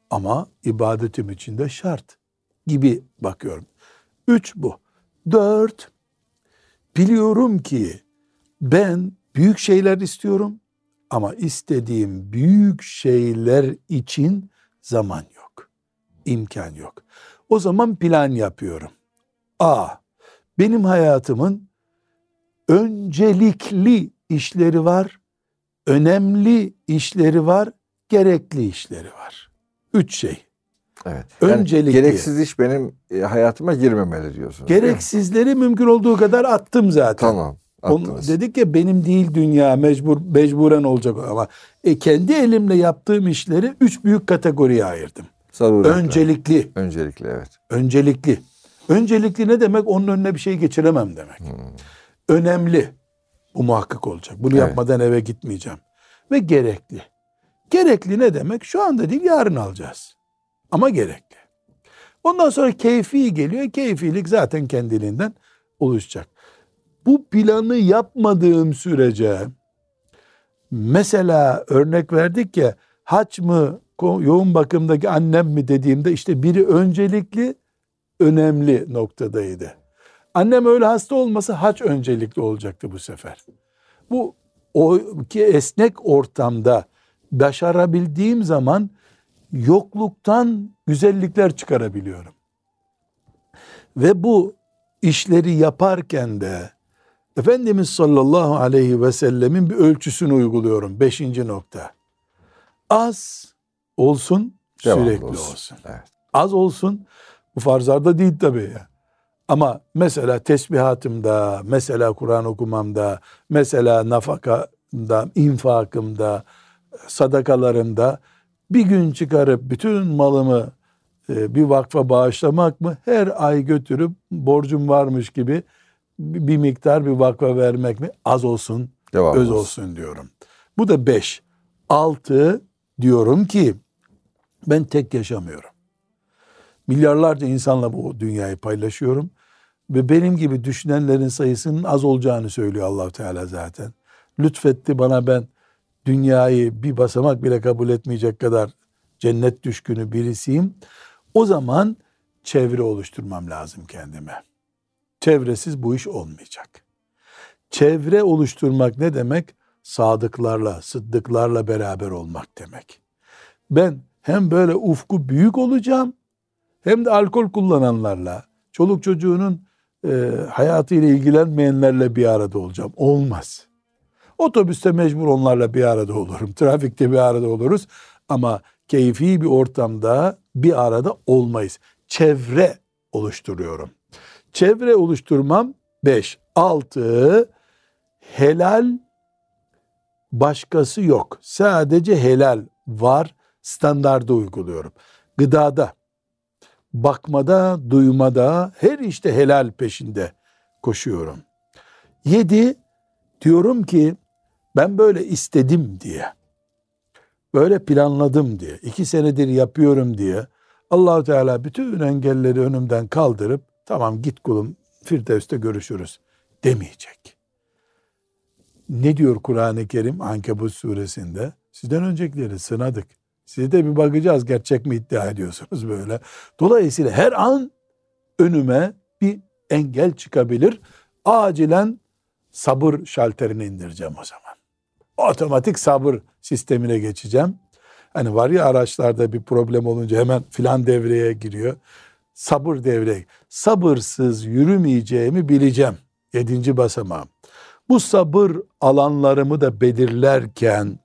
Speaker 2: Ama ibadetim için de şart gibi bakıyorum. Üç bu. Dört, biliyorum ki ben büyük şeyler istiyorum ama istediğim büyük şeyler için zaman yok. imkan yok. O zaman plan yapıyorum. A. Benim hayatımın öncelikli işleri var, önemli işleri var, gerekli işleri var. Üç şey.
Speaker 1: Evet.
Speaker 2: Öncelikli.
Speaker 1: gereksiz iş benim e, hayatıma girmemeli diyorsunuz.
Speaker 2: Gereksizleri mümkün olduğu kadar attım zaten.
Speaker 1: Tamam.
Speaker 2: Onu
Speaker 1: Attınız.
Speaker 2: dedik ya benim değil dünya mecbur mecburen olacak ama e, kendi elimle yaptığım işleri üç büyük kategoriye ayırdım.
Speaker 1: Zaruretler.
Speaker 2: Öncelikli,
Speaker 1: Öncelikli evet.
Speaker 2: öncelikli. Öncelikli ne demek? Onun önüne bir şey geçiremem demek. Önemli. Bu muhakkak olacak. Bunu
Speaker 1: Evet.
Speaker 2: yapmadan eve gitmeyeceğim. Ve gerekli. Gerekli ne demek? Şu anda değil yarın alacağız. Ama gerekli. Ondan sonra keyfi geliyor. Keyfilik zaten kendiliğinden oluşacak. Bu planı yapmadığım sürece mesela örnek verdik ya haç mı yoğun bakımdaki annem mi dediğimde işte biri öncelikli önemli noktadaydı. Annem öyle hasta olmasa haç öncelikli olacaktı bu sefer. Bu o ki esnek ortamda başarabildiğim zaman yokluktan güzellikler çıkarabiliyorum. Ve bu işleri yaparken de Efendimiz sallallahu aleyhi ve sellemin bir ölçüsünü uyguluyorum. Beşinci nokta. Az olsun,
Speaker 1: Devamlı
Speaker 2: sürekli olsun.
Speaker 1: olsun. Evet.
Speaker 2: Az olsun. Bu farzlarda değil tabii ya. Ama mesela tesbihatımda, mesela Kur'an okumamda, mesela nafakamda, infakımda, sadakalarımda bir gün çıkarıp bütün malımı e, bir vakfa bağışlamak mı? Her ay götürüp borcum varmış gibi bir miktar bir vakfa vermek mi? Az olsun,
Speaker 1: Devamlı
Speaker 2: öz olsun diyorum. Bu da beş. Altı diyorum ki ben tek yaşamıyorum. Milyarlarca insanla bu dünyayı paylaşıyorum. Ve benim gibi düşünenlerin sayısının az olacağını söylüyor allah Teala zaten. Lütfetti bana ben dünyayı bir basamak bile kabul etmeyecek kadar cennet düşkünü birisiyim. O zaman çevre oluşturmam lazım kendime. Çevresiz bu iş olmayacak. Çevre oluşturmak ne demek? Sadıklarla, sıddıklarla beraber olmak demek. Ben hem böyle ufku büyük olacağım hem de alkol kullananlarla, çoluk çocuğunun e, hayatıyla ilgilenmeyenlerle bir arada olacağım. Olmaz. Otobüste mecbur onlarla bir arada olurum. <laughs> Trafikte bir arada oluruz. Ama keyfi bir ortamda bir arada olmayız. Çevre oluşturuyorum. Çevre oluşturmam 5. 6. Helal başkası yok. Sadece helal var. Standardı uyguluyorum. Gıdada, bakmada, duymada, her işte helal peşinde koşuyorum. Yedi, diyorum ki ben böyle istedim diye, böyle planladım diye, iki senedir yapıyorum diye Allahu Teala bütün engelleri önümden kaldırıp tamam git kulum Firdevs'te görüşürüz demeyecek. Ne diyor Kur'an-ı Kerim Ankebut suresinde? Sizden öncekileri sınadık. Size de bir bakacağız gerçek mi iddia ediyorsunuz böyle. Dolayısıyla her an önüme bir engel çıkabilir. Acilen sabır şalterini indireceğim o zaman. Otomatik sabır sistemine geçeceğim. Hani var ya araçlarda bir problem olunca hemen filan devreye giriyor. Sabır devreye. Sabırsız yürümeyeceğimi bileceğim. Yedinci basamağım. Bu sabır alanlarımı da belirlerken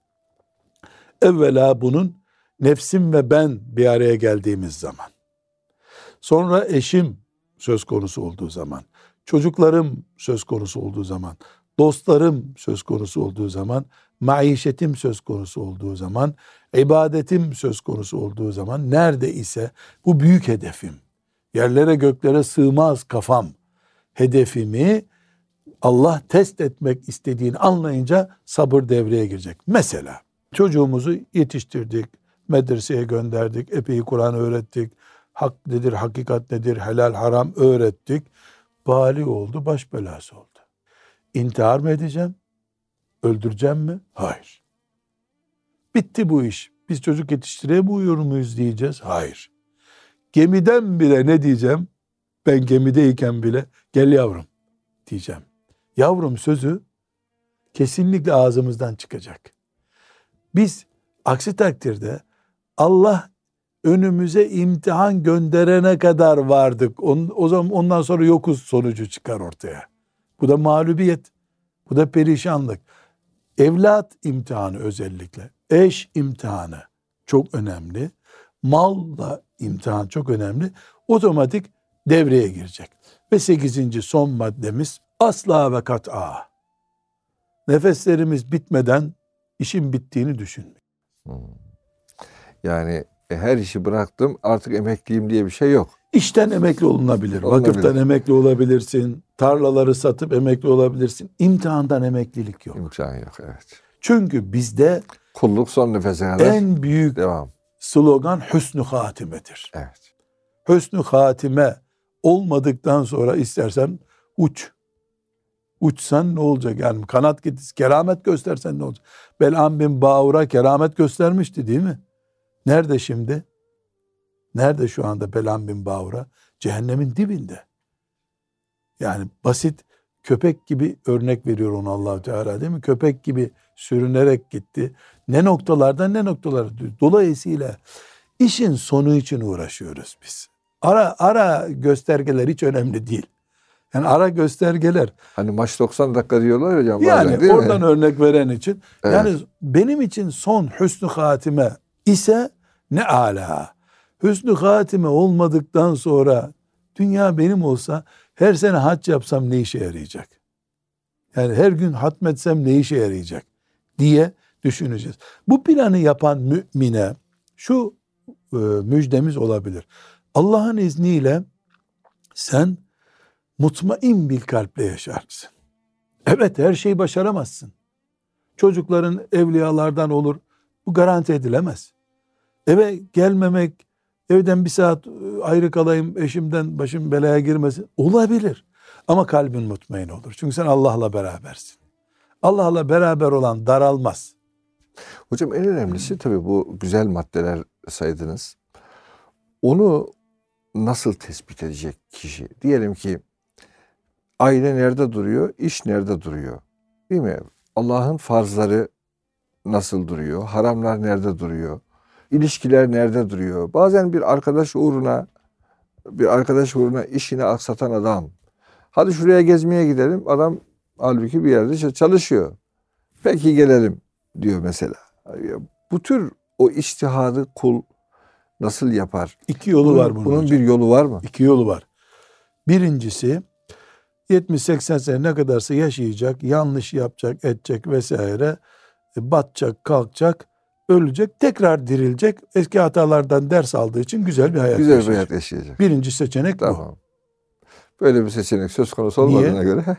Speaker 2: evvela bunun nefsim ve ben bir araya geldiğimiz zaman. Sonra eşim söz konusu olduğu zaman, çocuklarım söz konusu olduğu zaman, dostlarım söz konusu olduğu zaman, maişetim söz konusu olduğu zaman, ibadetim söz konusu olduğu zaman. Nerede ise bu büyük hedefim, yerlere göklere sığmaz kafam, hedefimi Allah test etmek istediğini anlayınca sabır devreye girecek. Mesela çocuğumuzu yetiştirdik, medreseye gönderdik, epey Kur'an öğrettik, hak nedir, hakikat nedir, helal haram öğrettik. Bali oldu, baş belası oldu. İntihar mı edeceğim? Öldüreceğim mi? Hayır. Bitti bu iş. Biz çocuk yetiştiremiyor muyuz diyeceğiz? Hayır. Gemiden bile ne diyeceğim? Ben gemideyken bile gel yavrum diyeceğim. Yavrum sözü kesinlikle ağzımızdan çıkacak. Biz aksi takdirde Allah önümüze imtihan gönderene kadar vardık. O zaman ondan sonra yokuz sonucu çıkar ortaya. Bu da mağlubiyet. Bu da perişanlık. Evlat imtihanı özellikle. Eş imtihanı çok önemli. Malla imtihan çok önemli. Otomatik devreye girecek. Ve sekizinci son maddemiz asla ve kat'a. Nefeslerimiz bitmeden işin bittiğini düşünmek.
Speaker 1: Hmm. Yani e, her işi bıraktım artık emekliyim diye bir şey yok.
Speaker 2: İşten emekli olunabilir.
Speaker 1: Olunabilir.
Speaker 2: Vakıftan emekli olabilirsin. Tarlaları satıp emekli olabilirsin. İmtihandan emeklilik yok.
Speaker 1: İmkan yok evet.
Speaker 2: Çünkü bizde
Speaker 1: Kulluk son nefese kadar
Speaker 2: en büyük
Speaker 1: devam.
Speaker 2: slogan hüsnü hatimedir.
Speaker 1: Evet.
Speaker 2: Hüsnü hatime olmadıktan sonra istersen uç. Uçsan ne olacak? Yani kanat getir, keramet göstersen ne olacak? Belam bin Bağur'a keramet göstermişti değil mi? Nerede şimdi? Nerede şu anda Belam bin Bağur'a? Cehennemin dibinde. Yani basit köpek gibi örnek veriyor onu allah Teala değil mi? Köpek gibi sürünerek gitti. Ne noktalardan ne noktalara. Dolayısıyla işin sonu için uğraşıyoruz biz. Ara ara göstergeler hiç önemli değil. Yani ara göstergeler.
Speaker 1: Hani maç 90 dakika diyorlar hocam bazen
Speaker 2: Yani
Speaker 1: değil
Speaker 2: oradan
Speaker 1: mi?
Speaker 2: örnek veren için.
Speaker 1: Evet.
Speaker 2: Yani benim için son hüsnü hatime ise ne ala. Hüsnü hatime olmadıktan sonra dünya benim olsa her sene hac yapsam ne işe yarayacak? Yani her gün hatmetsem ne işe yarayacak diye düşüneceğiz. Bu planı yapan mümine şu e, müjdemiz olabilir. Allah'ın izniyle sen mutmain bir kalple yaşarsın. Evet her şeyi başaramazsın. Çocukların evliyalardan olur. Bu garanti edilemez. Eve gelmemek, evden bir saat e, ayrı kalayım, eşimden başım belaya girmesin. Olabilir. Ama kalbin mutmain olur. Çünkü sen Allah'la berabersin. Allah'la beraber olan daralmaz.
Speaker 1: Hocam en önemlisi tabii bu güzel maddeler saydınız. Onu nasıl tespit edecek kişi? Diyelim ki aile nerede duruyor, iş nerede duruyor? Değil mi? Allah'ın farzları nasıl duruyor? Haramlar nerede duruyor? İlişkiler nerede duruyor? Bazen bir arkadaş uğruna bir arkadaş uğruna işini aksatan adam. Hadi şuraya gezmeye gidelim. Adam halbuki bir yerde çalışıyor. Peki gelelim diyor mesela. Bu tür o iştihadı kul nasıl yapar?
Speaker 2: İki yolu
Speaker 1: bunun,
Speaker 2: var bunun.
Speaker 1: Bunun
Speaker 2: hocam.
Speaker 1: bir yolu var mı?
Speaker 2: İki yolu var. Birincisi 70-80 sene ne kadarsa yaşayacak, yanlış yapacak, edecek vesaire, e, batacak, kalkacak, ölecek, tekrar dirilecek. Eski hatalardan ders aldığı için güzel bir hayat
Speaker 1: Güzel bir
Speaker 2: yaşayacak.
Speaker 1: hayat yaşayacak.
Speaker 2: Birinci seçenek bu.
Speaker 1: Tamam. Böyle bir seçenek söz konusu olmadığına göre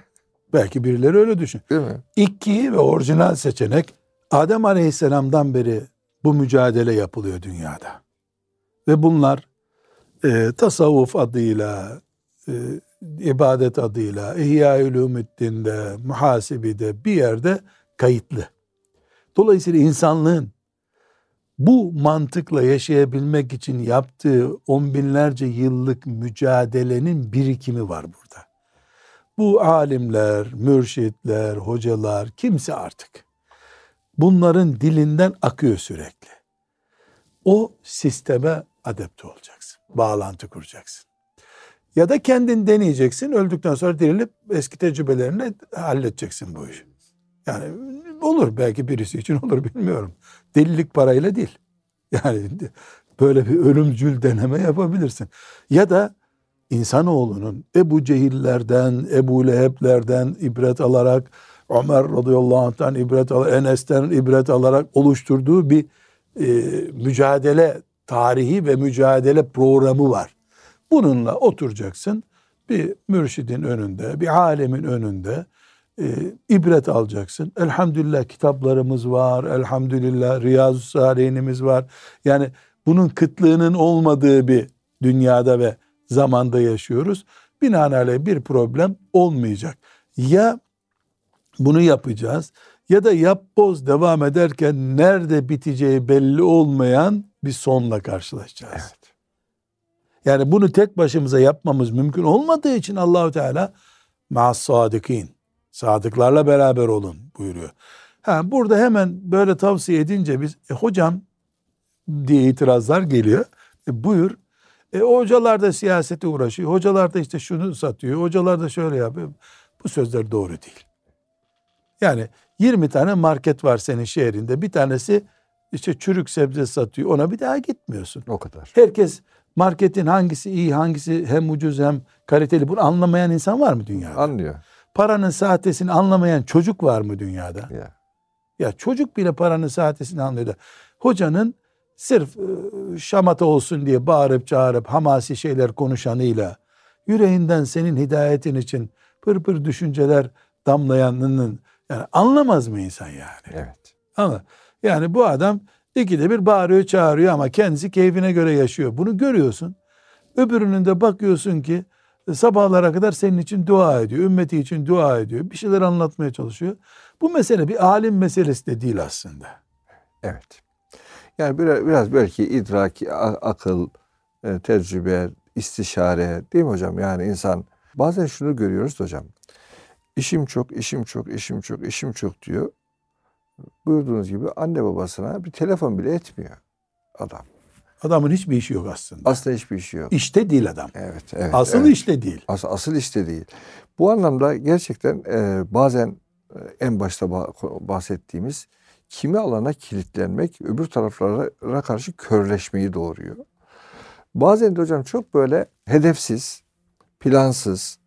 Speaker 2: Belki birileri öyle düşün.
Speaker 1: değil mi?
Speaker 2: İki ve orijinal seçenek Adem Aleyhisselam'dan beri bu mücadele yapılıyor dünyada. Ve bunlar e, tasavvuf adıyla, e, ibadet adıyla, İhya-ül muhasibide bir yerde kayıtlı. Dolayısıyla insanlığın bu mantıkla yaşayabilmek için yaptığı on binlerce yıllık mücadelenin birikimi var burada. Bu alimler, mürşitler, hocalar, kimse artık bunların dilinden akıyor sürekli. O sisteme adapte olacaksın. Bağlantı kuracaksın. Ya da kendin deneyeceksin. Öldükten sonra dirilip eski tecrübelerini halledeceksin bu işi. Yani olur belki birisi için olur bilmiyorum. Delilik parayla değil. Yani böyle bir ölümcül deneme yapabilirsin. Ya da insanoğlunun Ebu Cehillerden, Ebu Leheb'lerden ibret alarak, Ömer radıyallahu anh'tan ibret alarak, Enes'ten ibret alarak oluşturduğu bir e, mücadele tarihi ve mücadele programı var. Bununla oturacaksın, bir mürşidin önünde, bir alemin önünde e, ibret alacaksın. Elhamdülillah kitaplarımız var, elhamdülillah Riyazu Salihinimiz var. Yani bunun kıtlığının olmadığı bir dünyada ve zamanda yaşıyoruz. Binaenaleyh bir problem olmayacak. Ya bunu yapacağız ya da yap boz devam ederken nerede biteceği belli olmayan bir sonla karşılaşacağız.
Speaker 1: Evet.
Speaker 2: Yani bunu tek başımıza yapmamız mümkün olmadığı için Allahu Teala ma'as sadikin sadıklarla beraber olun buyuruyor. Ha, burada hemen böyle tavsiye edince biz e, hocam diye itirazlar geliyor. E, buyur. E, hocalar da siyasete uğraşıyor. Hocalar da işte şunu satıyor. Hocalar da şöyle yapıyor. Bu sözler doğru değil. Yani 20 tane market var senin şehrinde. Bir tanesi işte çürük sebze satıyor. Ona bir daha gitmiyorsun.
Speaker 1: O kadar.
Speaker 2: Herkes marketin hangisi iyi, hangisi hem ucuz hem kaliteli bunu anlamayan insan var mı dünyada?
Speaker 1: Anlıyor.
Speaker 2: Paranın sahtesini anlamayan çocuk var mı dünyada?
Speaker 1: Ya.
Speaker 2: Ya çocuk bile paranın sahtesini anlıyor da. Hocanın sırf e, şamata olsun diye bağırıp çağırıp hamasi şeyler konuşanıyla yüreğinden senin hidayetin için pır pır düşünceler damlayanının yani anlamaz mı insan yani?
Speaker 1: Evet.
Speaker 2: Ama yani bu adam ikide bir bağırıyor çağırıyor ama kendisi keyfine göre yaşıyor. Bunu görüyorsun. Öbürünün de bakıyorsun ki sabahlara kadar senin için dua ediyor. Ümmeti için dua ediyor. Bir şeyler anlatmaya çalışıyor. Bu mesele bir alim meselesi de değil aslında.
Speaker 1: Evet. Yani biraz, biraz belki idrak, akıl, e, tecrübe, istişare değil mi hocam? Yani insan bazen şunu görüyoruz hocam. İşim çok, işim çok, işim çok, işim çok diyor. Buyurduğunuz gibi anne babasına bir telefon bile etmiyor adam.
Speaker 2: Adamın hiçbir işi yok aslında.
Speaker 1: Aslında hiçbir işi yok.
Speaker 2: İşte değil adam.
Speaker 1: Evet, evet.
Speaker 2: Asıl
Speaker 1: evet.
Speaker 2: işte değil.
Speaker 1: As- asıl işte değil. Bu anlamda gerçekten e, bazen e, en başta ba- bahsettiğimiz kimi alana kilitlenmek öbür taraflara karşı körleşmeyi doğuruyor. Bazen de hocam çok böyle hedefsiz, plansız,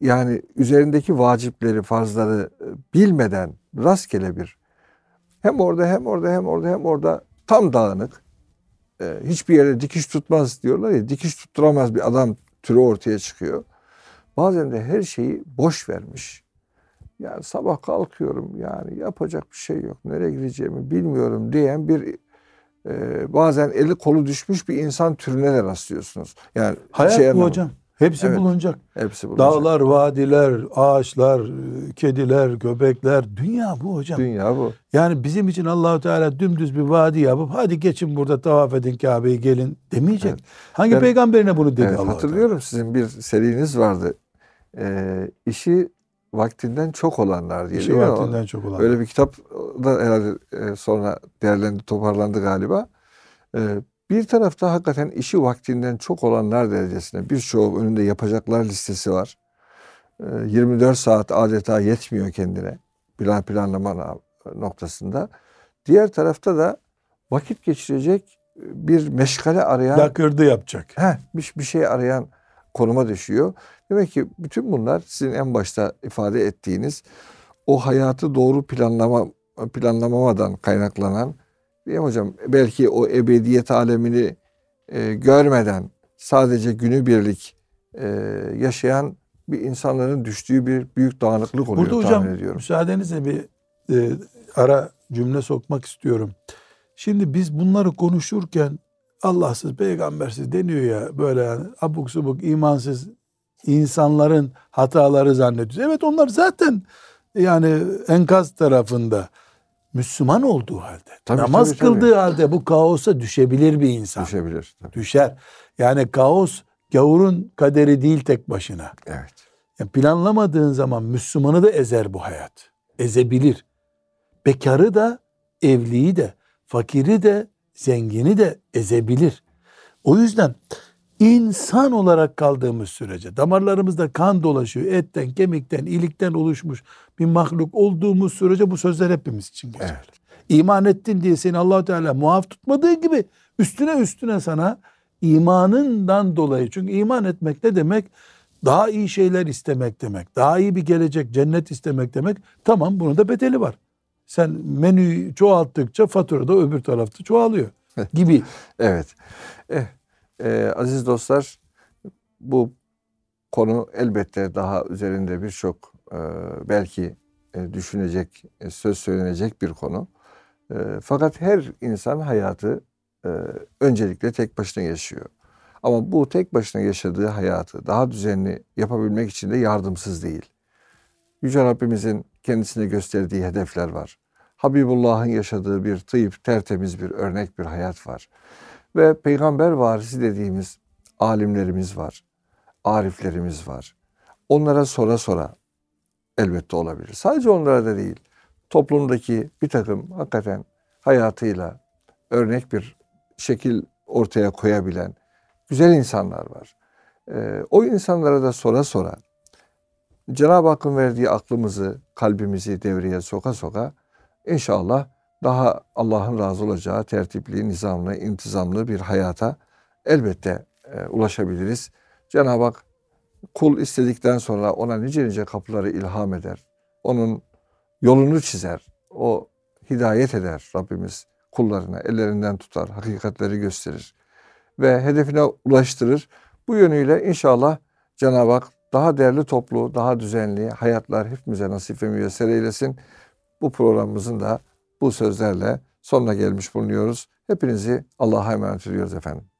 Speaker 1: yani üzerindeki vacipleri, farzları e, bilmeden rastgele bir hem orada hem orada hem orada hem orada tam dağınık e, hiçbir yere dikiş tutmaz diyorlar ya dikiş tutturamaz bir adam türü ortaya çıkıyor. Bazen de her şeyi boş vermiş. Yani sabah kalkıyorum yani yapacak bir şey yok. Nereye gideceğimi bilmiyorum diyen bir e, bazen eli kolu düşmüş bir insan türüne de rastlıyorsunuz. Yani
Speaker 2: Hayat
Speaker 1: şey
Speaker 2: bu
Speaker 1: anlamı-
Speaker 2: hocam. Hepsi
Speaker 1: Evet.
Speaker 2: bulunacak.
Speaker 1: Hepsi bulunacak.
Speaker 2: Dağlar, vadiler, ağaçlar, kediler, köpekler. Dünya bu hocam.
Speaker 1: Dünya bu.
Speaker 2: Yani bizim için Allahu Teala dümdüz bir vadi yapıp hadi geçin burada tavaf edin Kabe'yi gelin demeyecek.
Speaker 1: Evet.
Speaker 2: Hangi
Speaker 1: Ben-
Speaker 2: peygamberine bunu dedi
Speaker 1: Evet,
Speaker 2: Allah
Speaker 1: hatırlıyorum sizin bir seriniz vardı. Ee, işi vaktinden çok olanlar diye.
Speaker 2: İşi vaktinden çok olan.
Speaker 1: Öyle bir kitap da herhalde e, sonra değerlendi, toparlandı galiba. Ee, bir tarafta hakikaten işi vaktinden çok olanlar derecesinde birçoğu önünde yapacaklar listesi var. Ee, 24 saat adeta yetmiyor kendine plan planlama noktasında. Diğer tarafta da vakit geçirecek bir meşgale arayan
Speaker 2: Lakırdı yapacak.
Speaker 1: Heh, bir, bir şey arayan konuma düşüyor. Demek ki bütün bunlar sizin en başta ifade ettiğiniz o hayatı doğru planlama planlamamadan kaynaklanan değil mi hocam? Belki o ebediyet alemini e, görmeden sadece günübirlik e, yaşayan bir insanların düştüğü bir büyük dağınıklık oluyor
Speaker 2: Burada
Speaker 1: tahmin
Speaker 2: hocam
Speaker 1: ediyorum.
Speaker 2: müsaadenizle bir e, ara cümle sokmak istiyorum. Şimdi biz bunları konuşurken Allahsız, peygambersiz deniyor ya böyle yani abuk subuk imansız insanların hataları zannediyoruz. Evet onlar zaten yani enkaz tarafında Müslüman olduğu halde,
Speaker 1: Tabii,
Speaker 2: namaz
Speaker 1: tabii, tabii.
Speaker 2: kıldığı halde bu kaosa düşebilir bir insan.
Speaker 1: Düşebilir. Tabii.
Speaker 2: Düşer. Yani kaos gavurun kaderi değil tek başına.
Speaker 1: Evet.
Speaker 2: Yani planlamadığın zaman Müslümanı da ezer bu hayat. Ezebilir. Bekarı da, evliyi de, fakiri de, zengini de ezebilir. O yüzden insan olarak kaldığımız sürece damarlarımızda kan dolaşıyor. Etten, kemikten, ilikten oluşmuş bir mahluk olduğumuz sürece bu sözler hepimiz için geçer.
Speaker 1: Evet.
Speaker 2: İman ettin diye seni allah Teala muaf tutmadığı gibi üstüne üstüne sana imanından dolayı. Çünkü iman etmek ne demek? Daha iyi şeyler istemek demek. Daha iyi bir gelecek, cennet istemek demek. Tamam bunun da bedeli var. Sen menüyü çoğalttıkça fatura da öbür tarafta çoğalıyor gibi.
Speaker 1: Evet. Eh, e, aziz dostlar bu konu elbette daha üzerinde birçok e, belki e, düşünecek, e, söz söylenecek bir konu. E, fakat her insan hayatı e, öncelikle tek başına yaşıyor. Ama bu tek başına yaşadığı hayatı daha düzenli yapabilmek için de yardımsız değil. Yüce Rabbimizin kendisine gösterdiği hedefler var. Habibullah'ın yaşadığı bir tıyıp tertemiz bir örnek bir hayat var. Ve peygamber varisi dediğimiz alimlerimiz var. Ariflerimiz var. Onlara sonra sonra elbette olabilir. Sadece onlara da değil. Toplumdaki bir takım hakikaten hayatıyla örnek bir şekil ortaya koyabilen güzel insanlar var. Ee, o insanlara da sonra sonra Cenab-ı Hakk'ın verdiği aklımızı, kalbimizi devreye soka soka inşallah daha Allah'ın razı olacağı tertipli, nizamlı, intizamlı bir hayata elbette e, ulaşabiliriz. Cenab-ı Hak kul istedikten sonra ona nice nice kapıları ilham eder. Onun yolunu çizer. O hidayet eder Rabbimiz kullarına. Ellerinden tutar, hakikatleri gösterir. Ve hedefine ulaştırır. Bu yönüyle inşallah Cenab-ı Hak daha değerli toplu, daha düzenli hayatlar hepimize nasip ve müyesser eylesin. Bu programımızın da bu sözlerle sonuna gelmiş bulunuyoruz. Hepinizi Allah'a emanet ediyoruz efendim.